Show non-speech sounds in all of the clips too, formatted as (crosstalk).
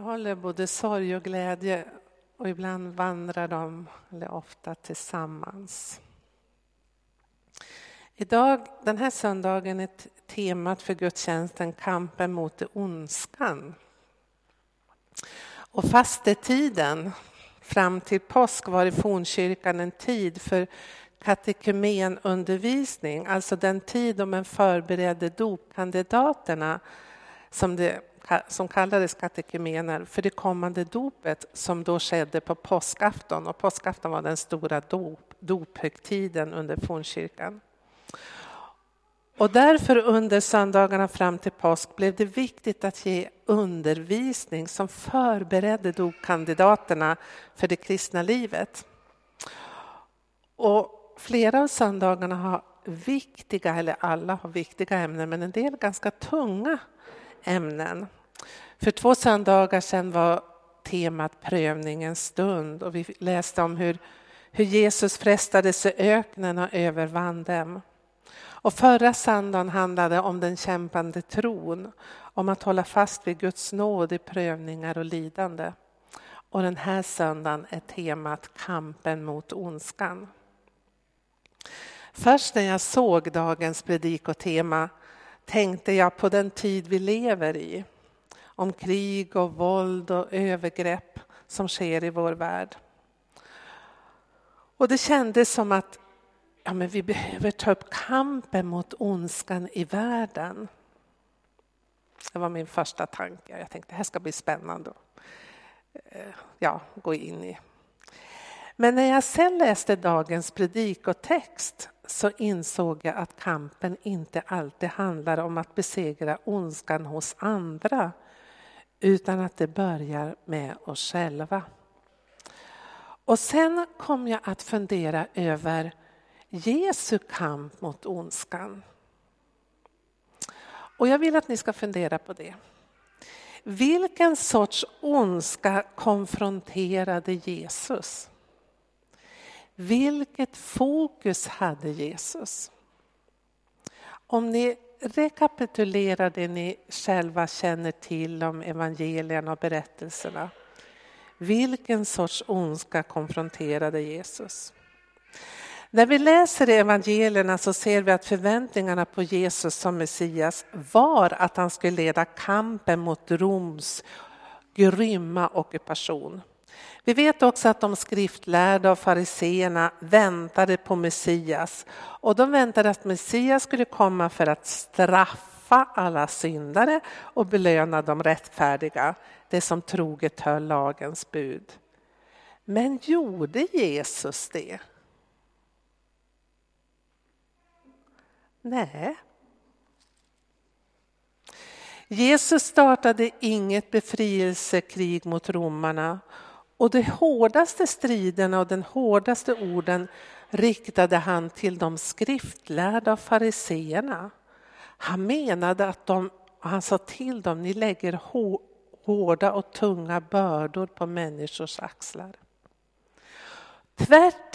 håller både sorg och glädje och ibland vandrar de, eller ofta tillsammans. Idag, den här söndagen, är temat för gudstjänsten kampen mot det ondskan. Och fastetiden fram till påsk var i fornkyrkan en tid för katekumenundervisning, alltså den tid då man förberedde dopkandidaterna som, det, som kallades katekumener för det kommande dopet som då skedde på påskafton. Och påskafton var den stora dop, dophögtiden under fornkyrkan. Och därför under söndagarna fram till påsk blev det viktigt att ge undervisning som förberedde dopkandidaterna för det kristna livet. Och flera av söndagarna har viktiga, eller alla har viktiga ämnen, men en del ganska tunga ämnen. För två söndagar sedan var temat prövningens stund och vi läste om hur, hur Jesus frestades i öknen och övervann dem. Och förra söndagen handlade om den kämpande tron, om att hålla fast vid Guds nåd i prövningar och lidande. Och den här söndagen är temat kampen mot ondskan. Först när jag såg dagens predikotema tänkte jag på den tid vi lever i. Om krig och våld och övergrepp som sker i vår värld. Och det kändes som att ja, men vi behöver ta upp kampen mot ondskan i världen. Det var min första tanke. Jag tänkte det här ska bli spännande att eh, ja, gå in i. Men när jag sen läste dagens predikotext så insåg jag att kampen inte alltid handlar om att besegra ondskan hos andra utan att det börjar med oss själva. Och sen kom jag att fundera över Jesu kamp mot ondskan. Och jag vill att ni ska fundera på det. Vilken sorts ondska konfronterade Jesus? Vilket fokus hade Jesus? Om ni Rekapitulera det ni själva känner till om evangelierna och berättelserna. Vilken sorts ondska konfronterade Jesus? När vi läser i evangelierna så ser vi att förväntningarna på Jesus som Messias var att han skulle leda kampen mot Roms grymma ockupation. Vi vet också att de skriftlärda och fariseerna väntade på Messias och de väntade att Messias skulle komma för att straffa alla syndare och belöna de rättfärdiga, det som troget höll lagens bud. Men gjorde Jesus det? Nej. Jesus startade inget befrielsekrig mot romarna och de hårdaste striderna och den hårdaste orden riktade han till de skriftlärda och fariseerna. Han menade att de, han sa till dem, ni lägger hårda och tunga bördor på människors axlar. Tvärt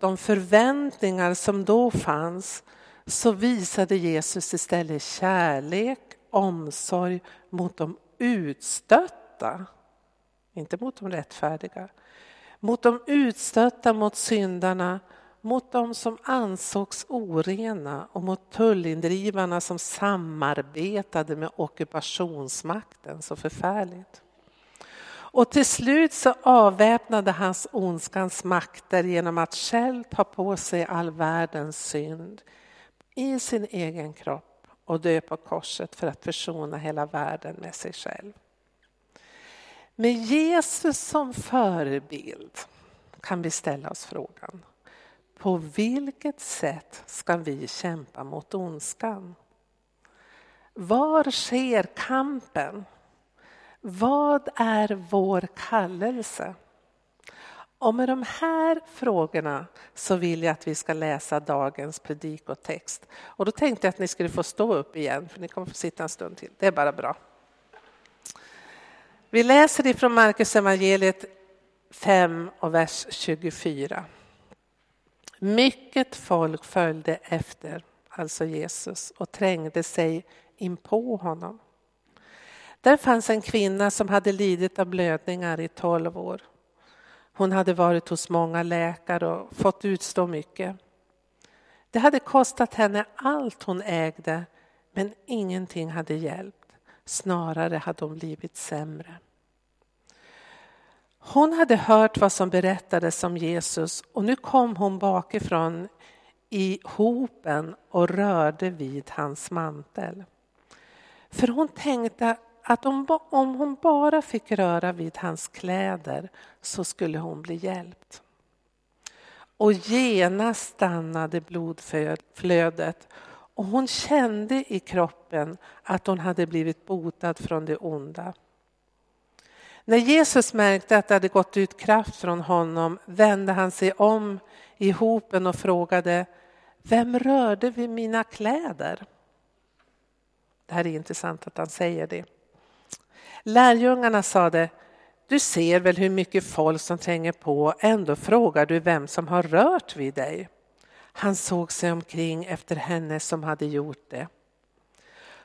de förväntningar som då fanns så visade Jesus istället kärlek, omsorg mot de utstötta. Inte mot de rättfärdiga. Mot de utstötta, mot syndarna, mot de som ansågs orena och mot tullindrivarna som samarbetade med ockupationsmakten. Så förfärligt. Och till slut så avväpnade hans ondskans makter genom att själv ta på sig all världens synd i sin egen kropp och dö på korset för att försona hela världen med sig själv. Med Jesus som förebild kan vi ställa oss frågan, på vilket sätt ska vi kämpa mot ondskan? Var sker kampen? Vad är vår kallelse? Och med de här frågorna så vill jag att vi ska läsa dagens predikotext. Och då tänkte jag att ni skulle få stå upp igen, för ni kommer få sitta en stund till. Det är bara bra. Vi läser ifrån Markus evangeliet 5 och vers 24. Mycket folk följde efter, alltså Jesus, och trängde sig in på honom. Där fanns en kvinna som hade lidit av blödningar i tolv år. Hon hade varit hos många läkare och fått utstå mycket. Det hade kostat henne allt hon ägde, men ingenting hade hjälpt. Snarare hade hon blivit sämre. Hon hade hört vad som berättades om Jesus och nu kom hon bakifrån i hopen och rörde vid hans mantel. För hon tänkte att om, om hon bara fick röra vid hans kläder så skulle hon bli hjälpt. Och genast stannade blodflödet och hon kände i kroppen att hon hade blivit botad från det onda. När Jesus märkte att det hade gått ut kraft från honom vände han sig om i hopen och frågade Vem rörde vid mina kläder? Det här är intressant att han säger det. Lärjungarna sade Du ser väl hur mycket folk som tränger på, ändå frågar du vem som har rört vid dig. Han såg sig omkring efter henne som hade gjort det.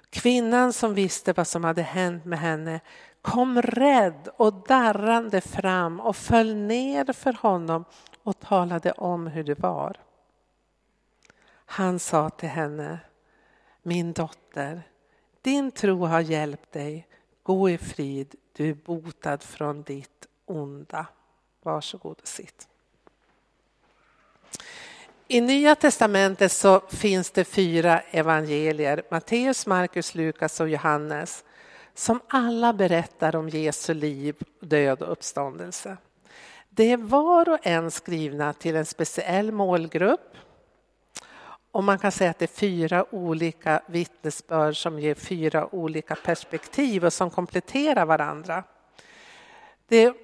Kvinnan som visste vad som hade hänt med henne kom rädd och darrande fram och föll ner för honom och talade om hur det var. Han sa till henne, min dotter, din tro har hjälpt dig. Gå i frid, du är botad från ditt onda. Varsågod och sitt. I Nya testamentet så finns det fyra evangelier, Matteus, Markus, Lukas och Johannes, som alla berättar om Jesu liv, död och uppståndelse. Det är var och en skrivna till en speciell målgrupp. Och man kan säga att det är fyra olika vittnesbörd som ger fyra olika perspektiv och som kompletterar varandra.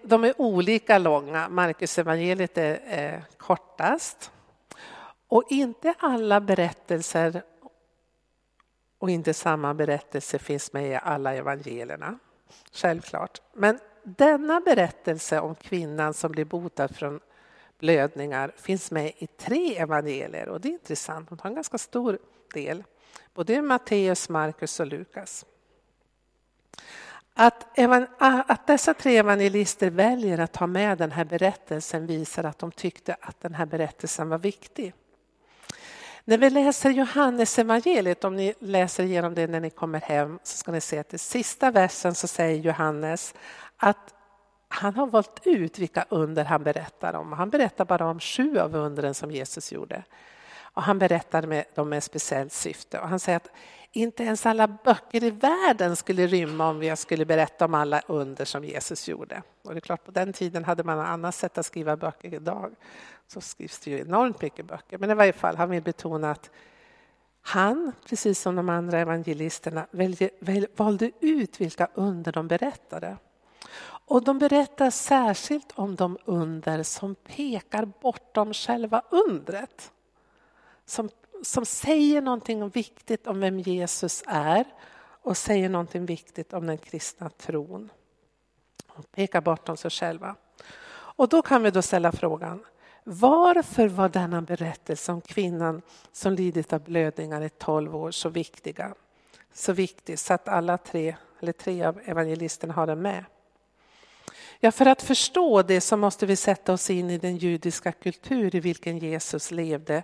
de är olika långa. Markus evangeliet är eh, kortast. Och inte alla berättelser och inte samma berättelse finns med i alla evangelierna. Självklart. Men denna berättelse om kvinnan som blir botad från blödningar finns med i tre evangelier och det är intressant. De tar en ganska stor del. Både Matteus, Markus och Lukas. Att, att dessa tre evangelister väljer att ta med den här berättelsen visar att de tyckte att den här berättelsen var viktig. När vi läser Johannes evangeliet, om ni läser igenom det när ni kommer hem, så ska ni se att i sista versen så säger Johannes att han har valt ut vilka under han berättar om. Han berättar bara om sju av undren som Jesus gjorde. Och han berättar med dem med speciellt syfte. Och han säger att inte ens alla böcker i världen skulle rymma om jag skulle berätta om alla under som Jesus gjorde. Och det är klart, på den tiden hade man ett annat sätt att skriva böcker idag. Så skrivs det ju enormt mycket böcker. Men i varje fall, han vill betona att han, precis som de andra evangelisterna, välje, väl, valde ut vilka under de berättade. Och de berättar särskilt om de under som pekar bortom själva undret. Som som säger någonting viktigt om vem Jesus är och säger någonting viktigt om den kristna tron. Och pekar bortom sig själva. Och då kan vi då ställa frågan, varför var denna berättelse om kvinnan som lidit av blödningar i tolv år så viktiga? Så viktig så att alla tre, eller tre av evangelisterna har den med. Ja, för att förstå det så måste vi sätta oss in i den judiska kultur i vilken Jesus levde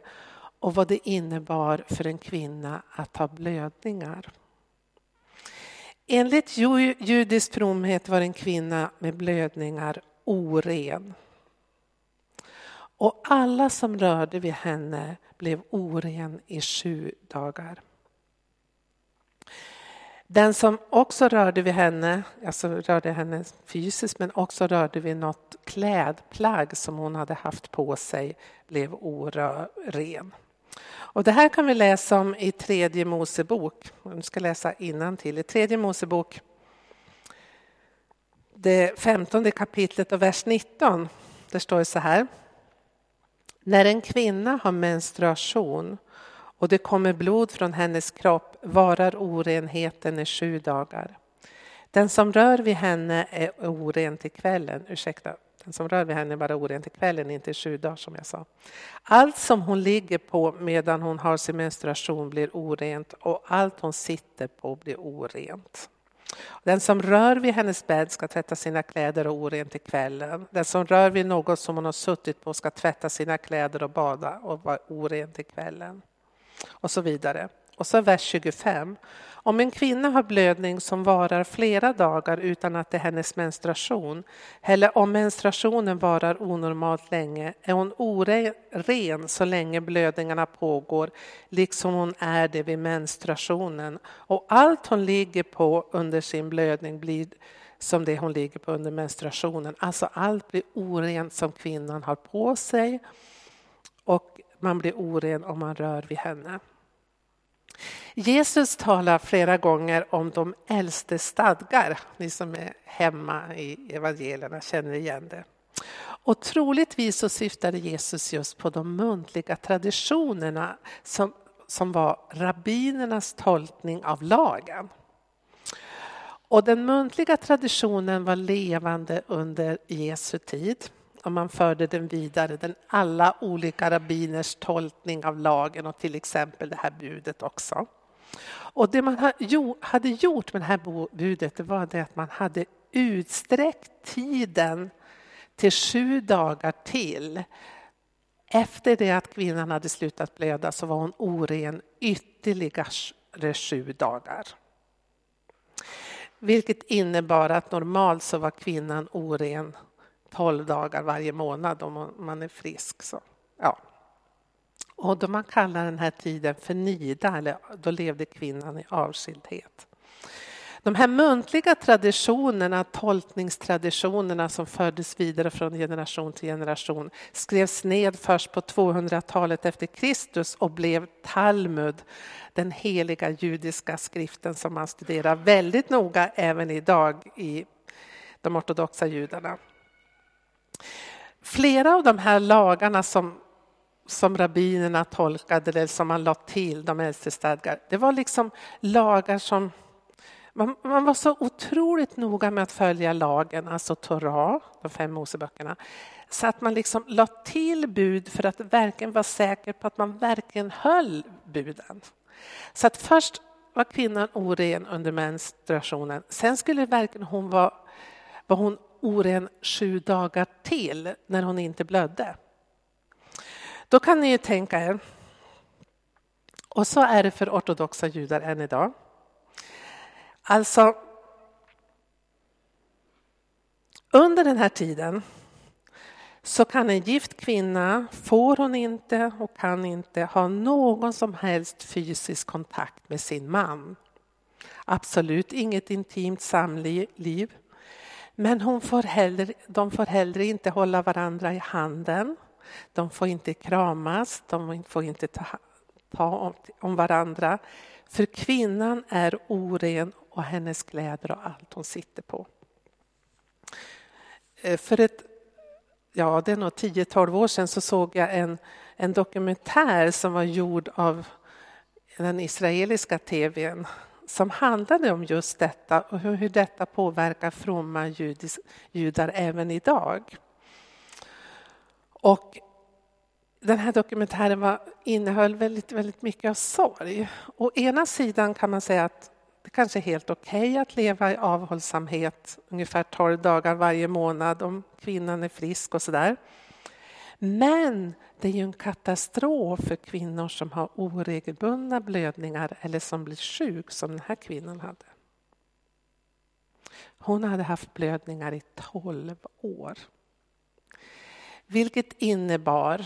och vad det innebar för en kvinna att ha blödningar. Enligt judisk fromhet var en kvinna med blödningar oren. Och alla som rörde vid henne blev oren i sju dagar. Den som också rörde vid henne, alltså rörde henne fysiskt men också rörde vid något klädplagg som hon hade haft på sig blev oren. Och det här kan vi läsa om i tredje Mosebok. Jag ska läsa till. I tredje Mosebok, det femtonde kapitlet och vers 19. Där står det så här. När en kvinna har menstruation och det kommer blod från hennes kropp varar orenheten i sju dagar. Den som rör vid henne är oren till kvällen. Ursäkta, som rör vid henne är bara oren till kvällen, inte i sju dagar som jag sa. Allt som hon ligger på medan hon har sin menstruation blir orent och allt hon sitter på blir orent. Den som rör vid hennes bädd ska tvätta sina kläder och orent till kvällen. Den som rör vid något som hon har suttit på ska tvätta sina kläder och bada och vara oren till kvällen. Och så vidare. Och så vers 25. Om en kvinna har blödning som varar flera dagar utan att det är hennes menstruation, eller om menstruationen varar onormalt länge, är hon oren så länge blödningarna pågår, liksom hon är det vid menstruationen. Och allt hon ligger på under sin blödning blir som det hon ligger på under menstruationen. Alltså allt blir orent som kvinnan har på sig och man blir oren om man rör vid henne. Jesus talar flera gånger om de äldste stadgar. Ni som är hemma i evangelierna känner igen det. Och troligtvis så syftade Jesus just på de muntliga traditionerna som, som var rabbinernas tolkning av lagen. Och den muntliga traditionen var levande under Jesu tid och man förde den vidare, den alla olika rabbiners tolkning av lagen och till exempel det här budet också. Och det man hade gjort med det här budet var det att man hade utsträckt tiden till sju dagar till. Efter det att kvinnan hade slutat blöda så var hon oren ytterligare sju dagar. Vilket innebar att normalt så var kvinnan oren 12 dagar varje månad om man är frisk. Så, ja. Och då man kallar den här tiden för nida, eller då levde kvinnan i avskildhet. De här muntliga traditionerna, tolkningstraditionerna som fördes vidare från generation till generation skrevs ned först på 200-talet efter Kristus och blev Talmud, den heliga judiska skriften som man studerar väldigt noga även idag i de ortodoxa judarna. Flera av de här lagarna som, som rabbinerna tolkade eller som man lade till, de äldste stadgar, det var liksom lagar som man, man, var så otroligt noga med att följa lagen, alltså Torah, de fem Moseböckerna, så att man liksom lade till bud för att verkligen vara säker på att man verkligen höll buden. Så att först var kvinnan oren under menstruationen, sen skulle verkligen hon vara, var hon oren sju dagar till när hon inte blödde. Då kan ni ju tänka er, och så är det för ortodoxa judar än idag. Alltså, under den här tiden så kan en gift kvinna, får hon inte och kan inte ha någon som helst fysisk kontakt med sin man. Absolut inget intimt samliv. Men hon får hellre, de får heller inte hålla varandra i handen. De får inte kramas, de får inte ta, ta om varandra. För kvinnan är oren och hennes kläder och allt hon sitter på. Eh, för ett, ja det är nog 10-12 år sedan så såg jag en, en dokumentär som var gjord av den israeliska tvn som handlade om just detta och hur detta påverkar fromma judis, judar även idag. Och den här dokumentären var, innehöll väldigt, väldigt mycket av sorg. Å ena sidan kan man säga att det kanske är helt okej okay att leva i avhållsamhet ungefär 12 dagar varje månad om kvinnan är frisk och sådär. Men det är ju en katastrof för kvinnor som har oregelbundna blödningar eller som blir sjuk som den här kvinnan hade. Hon hade haft blödningar i 12 år. Vilket innebar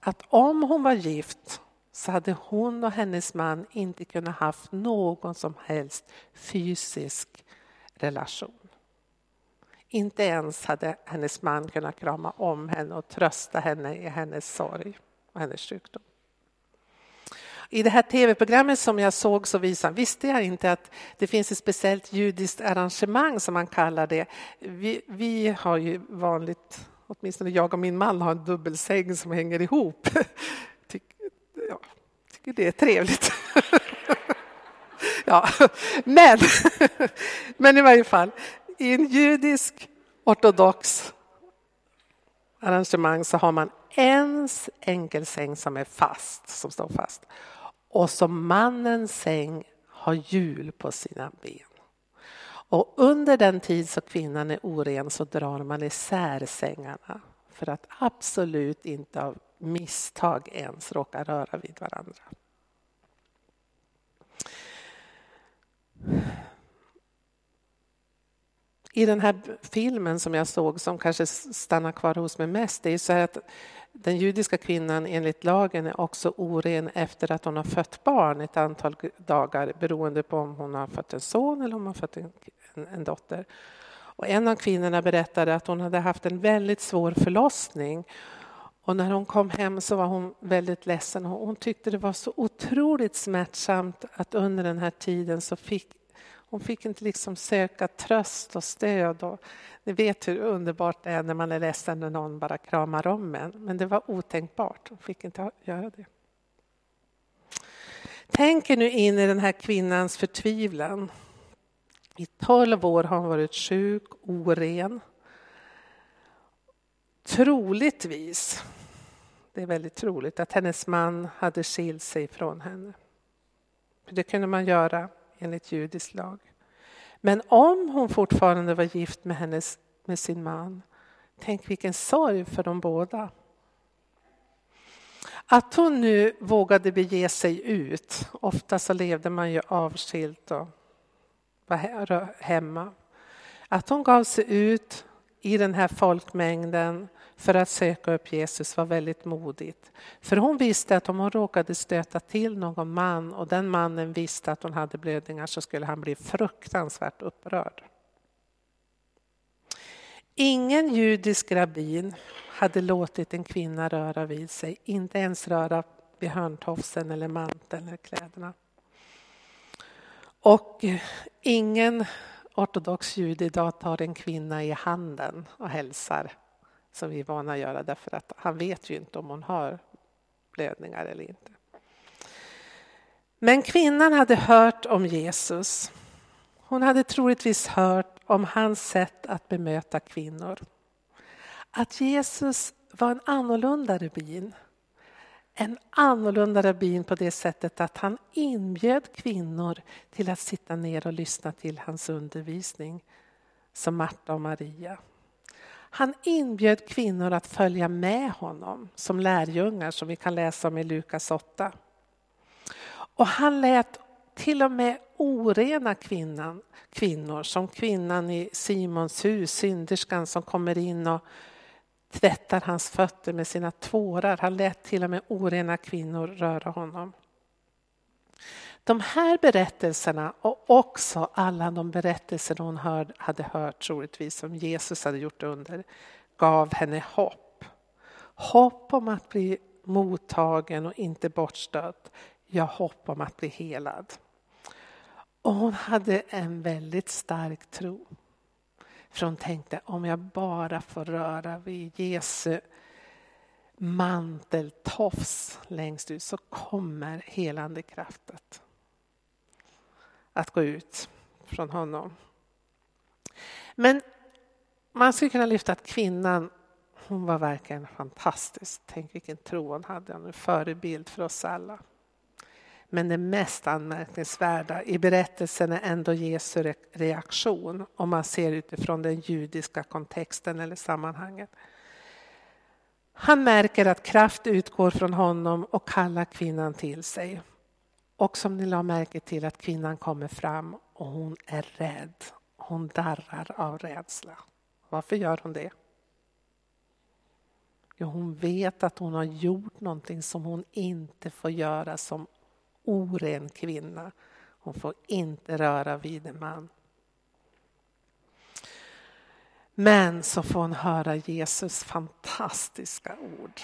att om hon var gift så hade hon och hennes man inte kunnat haft någon som helst fysisk relation. Inte ens hade hennes man kunnat krama om henne och trösta henne i hennes sorg och hennes sjukdom. I det här tv-programmet som jag såg så visade, visste jag inte att det finns ett speciellt judiskt arrangemang som man kallar det. Vi, vi har ju vanligt, åtminstone jag och min man har en dubbelsäng som hänger ihop. (laughs) Tycker, ja, tycker det är trevligt. (laughs) ja, men, (laughs) men i varje fall, i en judisk ortodox arrangemang så har man en enkelsäng som är fast, som står fast. Och som mannens säng har hjul på sina ben. Och under den tid så kvinnan är oren så drar man isär sängarna för att absolut inte av misstag ens råka röra vid varandra. I den här filmen som jag såg, som kanske stannar kvar hos mig mest, det är så att den judiska kvinnan enligt lagen är också oren efter att hon har fött barn ett antal dagar beroende på om hon har fött en son eller om hon har fött en, en, en dotter. Och en av kvinnorna berättade att hon hade haft en väldigt svår förlossning och när hon kom hem så var hon väldigt ledsen. Hon tyckte det var så otroligt smärtsamt att under den här tiden så fick hon fick inte liksom söka tröst och stöd. Och ni vet hur underbart det är när man är ledsen när någon bara kramar om en. Men det var otänkbart. Hon fick inte göra det. Tänk er nu in i den här kvinnans förtvivlan. I tolv år har hon varit sjuk, oren. Troligtvis, det är väldigt troligt, att hennes man hade skilt sig från henne. För Det kunde man göra enligt judisk lag. Men om hon fortfarande var gift med, hennes, med sin man, tänk vilken sorg för dem båda. Att hon nu vågade bege sig ut, ofta så levde man ju avskilt och var hemma. Att hon gav sig ut i den här folkmängden för att söka upp Jesus var väldigt modigt. För hon visste att om hon råkade stöta till någon man och den mannen visste att hon hade blödningar så skulle han bli fruktansvärt upprörd. Ingen judisk rabbin hade låtit en kvinna röra vid sig, inte ens röra vid hörntofsen eller manteln eller kläderna. Och ingen ortodox jude idag tar en kvinna i handen och hälsar som vi är vana att göra därför att han vet ju inte om hon har blödningar eller inte. Men kvinnan hade hört om Jesus. Hon hade troligtvis hört om hans sätt att bemöta kvinnor. Att Jesus var en annorlunda rabbin. En annorlunda rabbin på det sättet att han inbjöd kvinnor till att sitta ner och lyssna till hans undervisning, som Marta och Maria. Han inbjöd kvinnor att följa med honom som lärjungar som vi kan läsa om i Lukas 8. Och han lät till och med orena kvinnan, kvinnor som kvinnan i Simons hus, synderskan som kommer in och tvättar hans fötter med sina tårar. Han lät till och med orena kvinnor röra honom. De här berättelserna och också alla de berättelser hon hörd, hade hört troligtvis som Jesus hade gjort under gav henne hopp. Hopp om att bli mottagen och inte bortstött. Ja, hopp om att bli helad. Och hon hade en väldigt stark tro. För hon tänkte om jag bara får röra vid Jesu manteltofs längst ut så kommer helande kraftet att gå ut från honom. Men man skulle kunna lyfta att kvinnan, hon var verkligen fantastisk. Tänk vilken tro hon hade, en förebild för oss alla. Men det mest anmärkningsvärda i berättelsen är ändå Jesu reaktion om man ser utifrån den judiska kontexten eller sammanhanget. Han märker att kraft utgår från honom och kallar kvinnan till sig. Och som ni la märke till att kvinnan kommer fram och hon är rädd. Hon darrar av rädsla. Varför gör hon det? Jo, hon vet att hon har gjort någonting som hon inte får göra som oren kvinna. Hon får inte röra vid en man. Men så får hon höra Jesus fantastiska ord.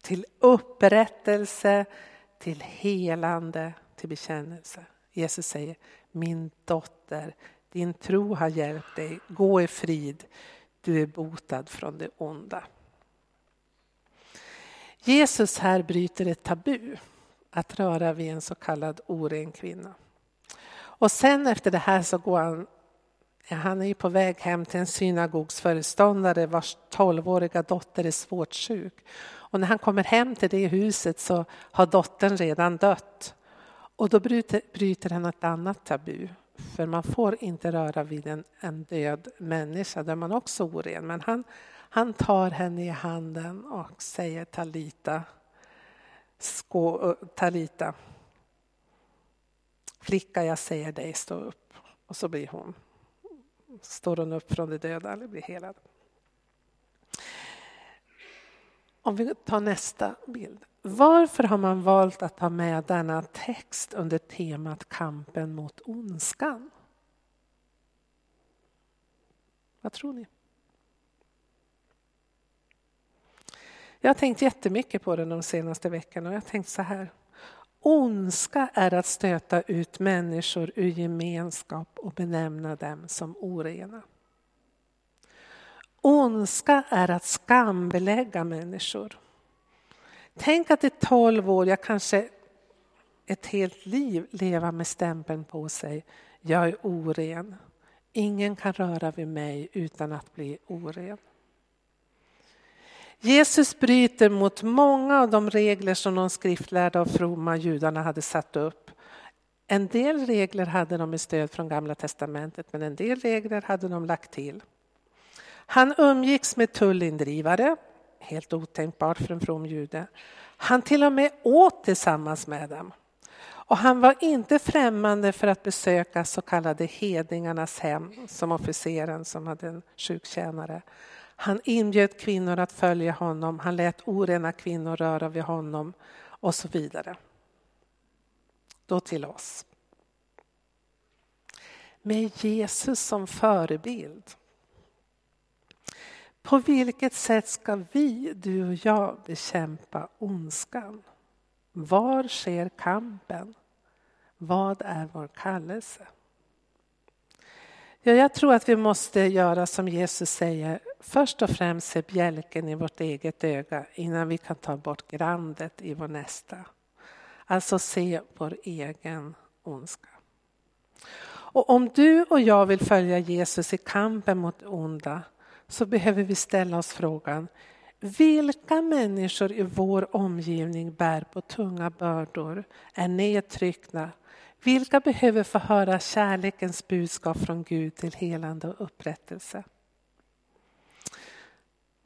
Till upprättelse, till helande, till bekännelse. Jesus säger, min dotter, din tro har hjälpt dig, gå i frid, du är botad från det onda. Jesus här bryter ett tabu att röra vid en så kallad oren kvinna. Och sen efter det här så går han, ja, han är på väg hem till en synagogsföreståndare vars tolvåriga dotter är svårt sjuk. Och när han kommer hem till det huset så har dottern redan dött. Och då bryter, bryter han ett annat tabu. För man får inte röra vid en, en död människa, där man också oren. Men han, han tar henne i handen och säger Talita, skå, Talita, flicka jag säger dig stå upp. Och så blir hon, står hon upp från de döda eller blir helad. Om vi tar nästa bild. Varför har man valt att ta med denna text under temat kampen mot ondskan? Vad tror ni? Jag har tänkt jättemycket på det de senaste veckorna och jag har tänkt så här. Ondska är att stöta ut människor ur gemenskap och benämna dem som orena. Ondska är att skambelägga människor. Tänk att i tolv år, jag kanske ett helt liv leva med stämpeln på sig. Jag är oren. Ingen kan röra vid mig utan att bli oren. Jesus bryter mot många av de regler som de skriftlärda och fromma judarna hade satt upp. En del regler hade de med stöd från Gamla testamentet men en del regler hade de lagt till. Han umgicks med tullindrivare, helt otänkbart för en from jude. Han till och med åt tillsammans med dem. Och han var inte främmande för att besöka så kallade hedningarnas hem, som officeren som hade en sjuktjänare. Han inbjöd kvinnor att följa honom, han lät orena kvinnor röra vid honom och så vidare. Då till oss. Med Jesus som förebild på vilket sätt ska vi, du och jag, bekämpa ondskan? Var sker kampen? Vad är vår kallelse? Ja, jag tror att vi måste göra som Jesus säger, först och främst se bjälken i vårt eget öga innan vi kan ta bort grandet i vår nästa. Alltså se vår egen ondska. Och om du och jag vill följa Jesus i kampen mot onda så behöver vi ställa oss frågan vilka människor i vår omgivning bär på tunga bördor, är nedtryckta? Vilka behöver få höra kärlekens budskap från Gud till helande och upprättelse?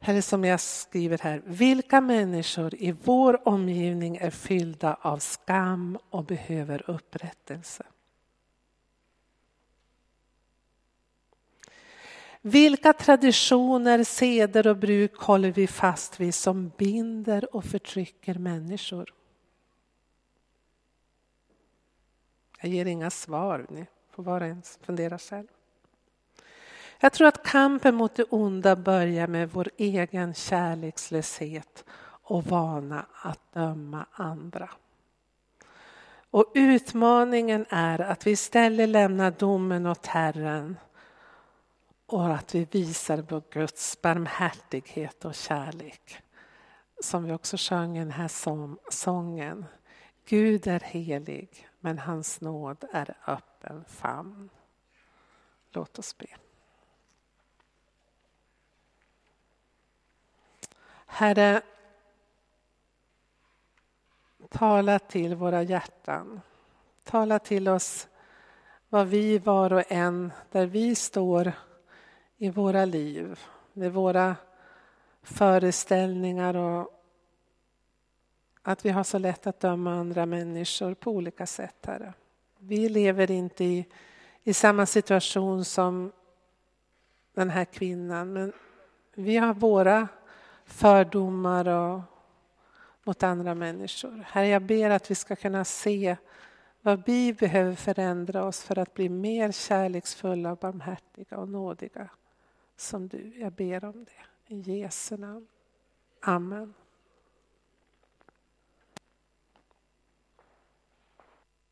Eller som jag skriver här, vilka människor i vår omgivning är fyllda av skam och behöver upprättelse? Vilka traditioner, seder och bruk håller vi fast vid som binder och förtrycker människor? Jag ger inga svar, ni får var och en fundera själv. Jag tror att kampen mot det onda börjar med vår egen kärlekslöshet och vana att döma andra. Och utmaningen är att vi istället lämnar domen åt Herren och att vi visar på Guds barmhärtighet och kärlek. Som vi också sjöng i den här sången. Gud är helig, men hans nåd är öppen famn. Låt oss be. Herre, tala till våra hjärtan. Tala till oss vad vi var och en, där vi står i våra liv, med våra föreställningar och att vi har så lätt att döma andra människor på olika sätt, Herre. Vi lever inte i, i samma situation som den här kvinnan, men vi har våra fördomar och, mot andra människor. Herre, jag ber att vi ska kunna se vad vi behöver förändra oss för att bli mer kärleksfulla, barmhärtiga och nådiga som du. Jag ber om det. I Jesu namn. Amen.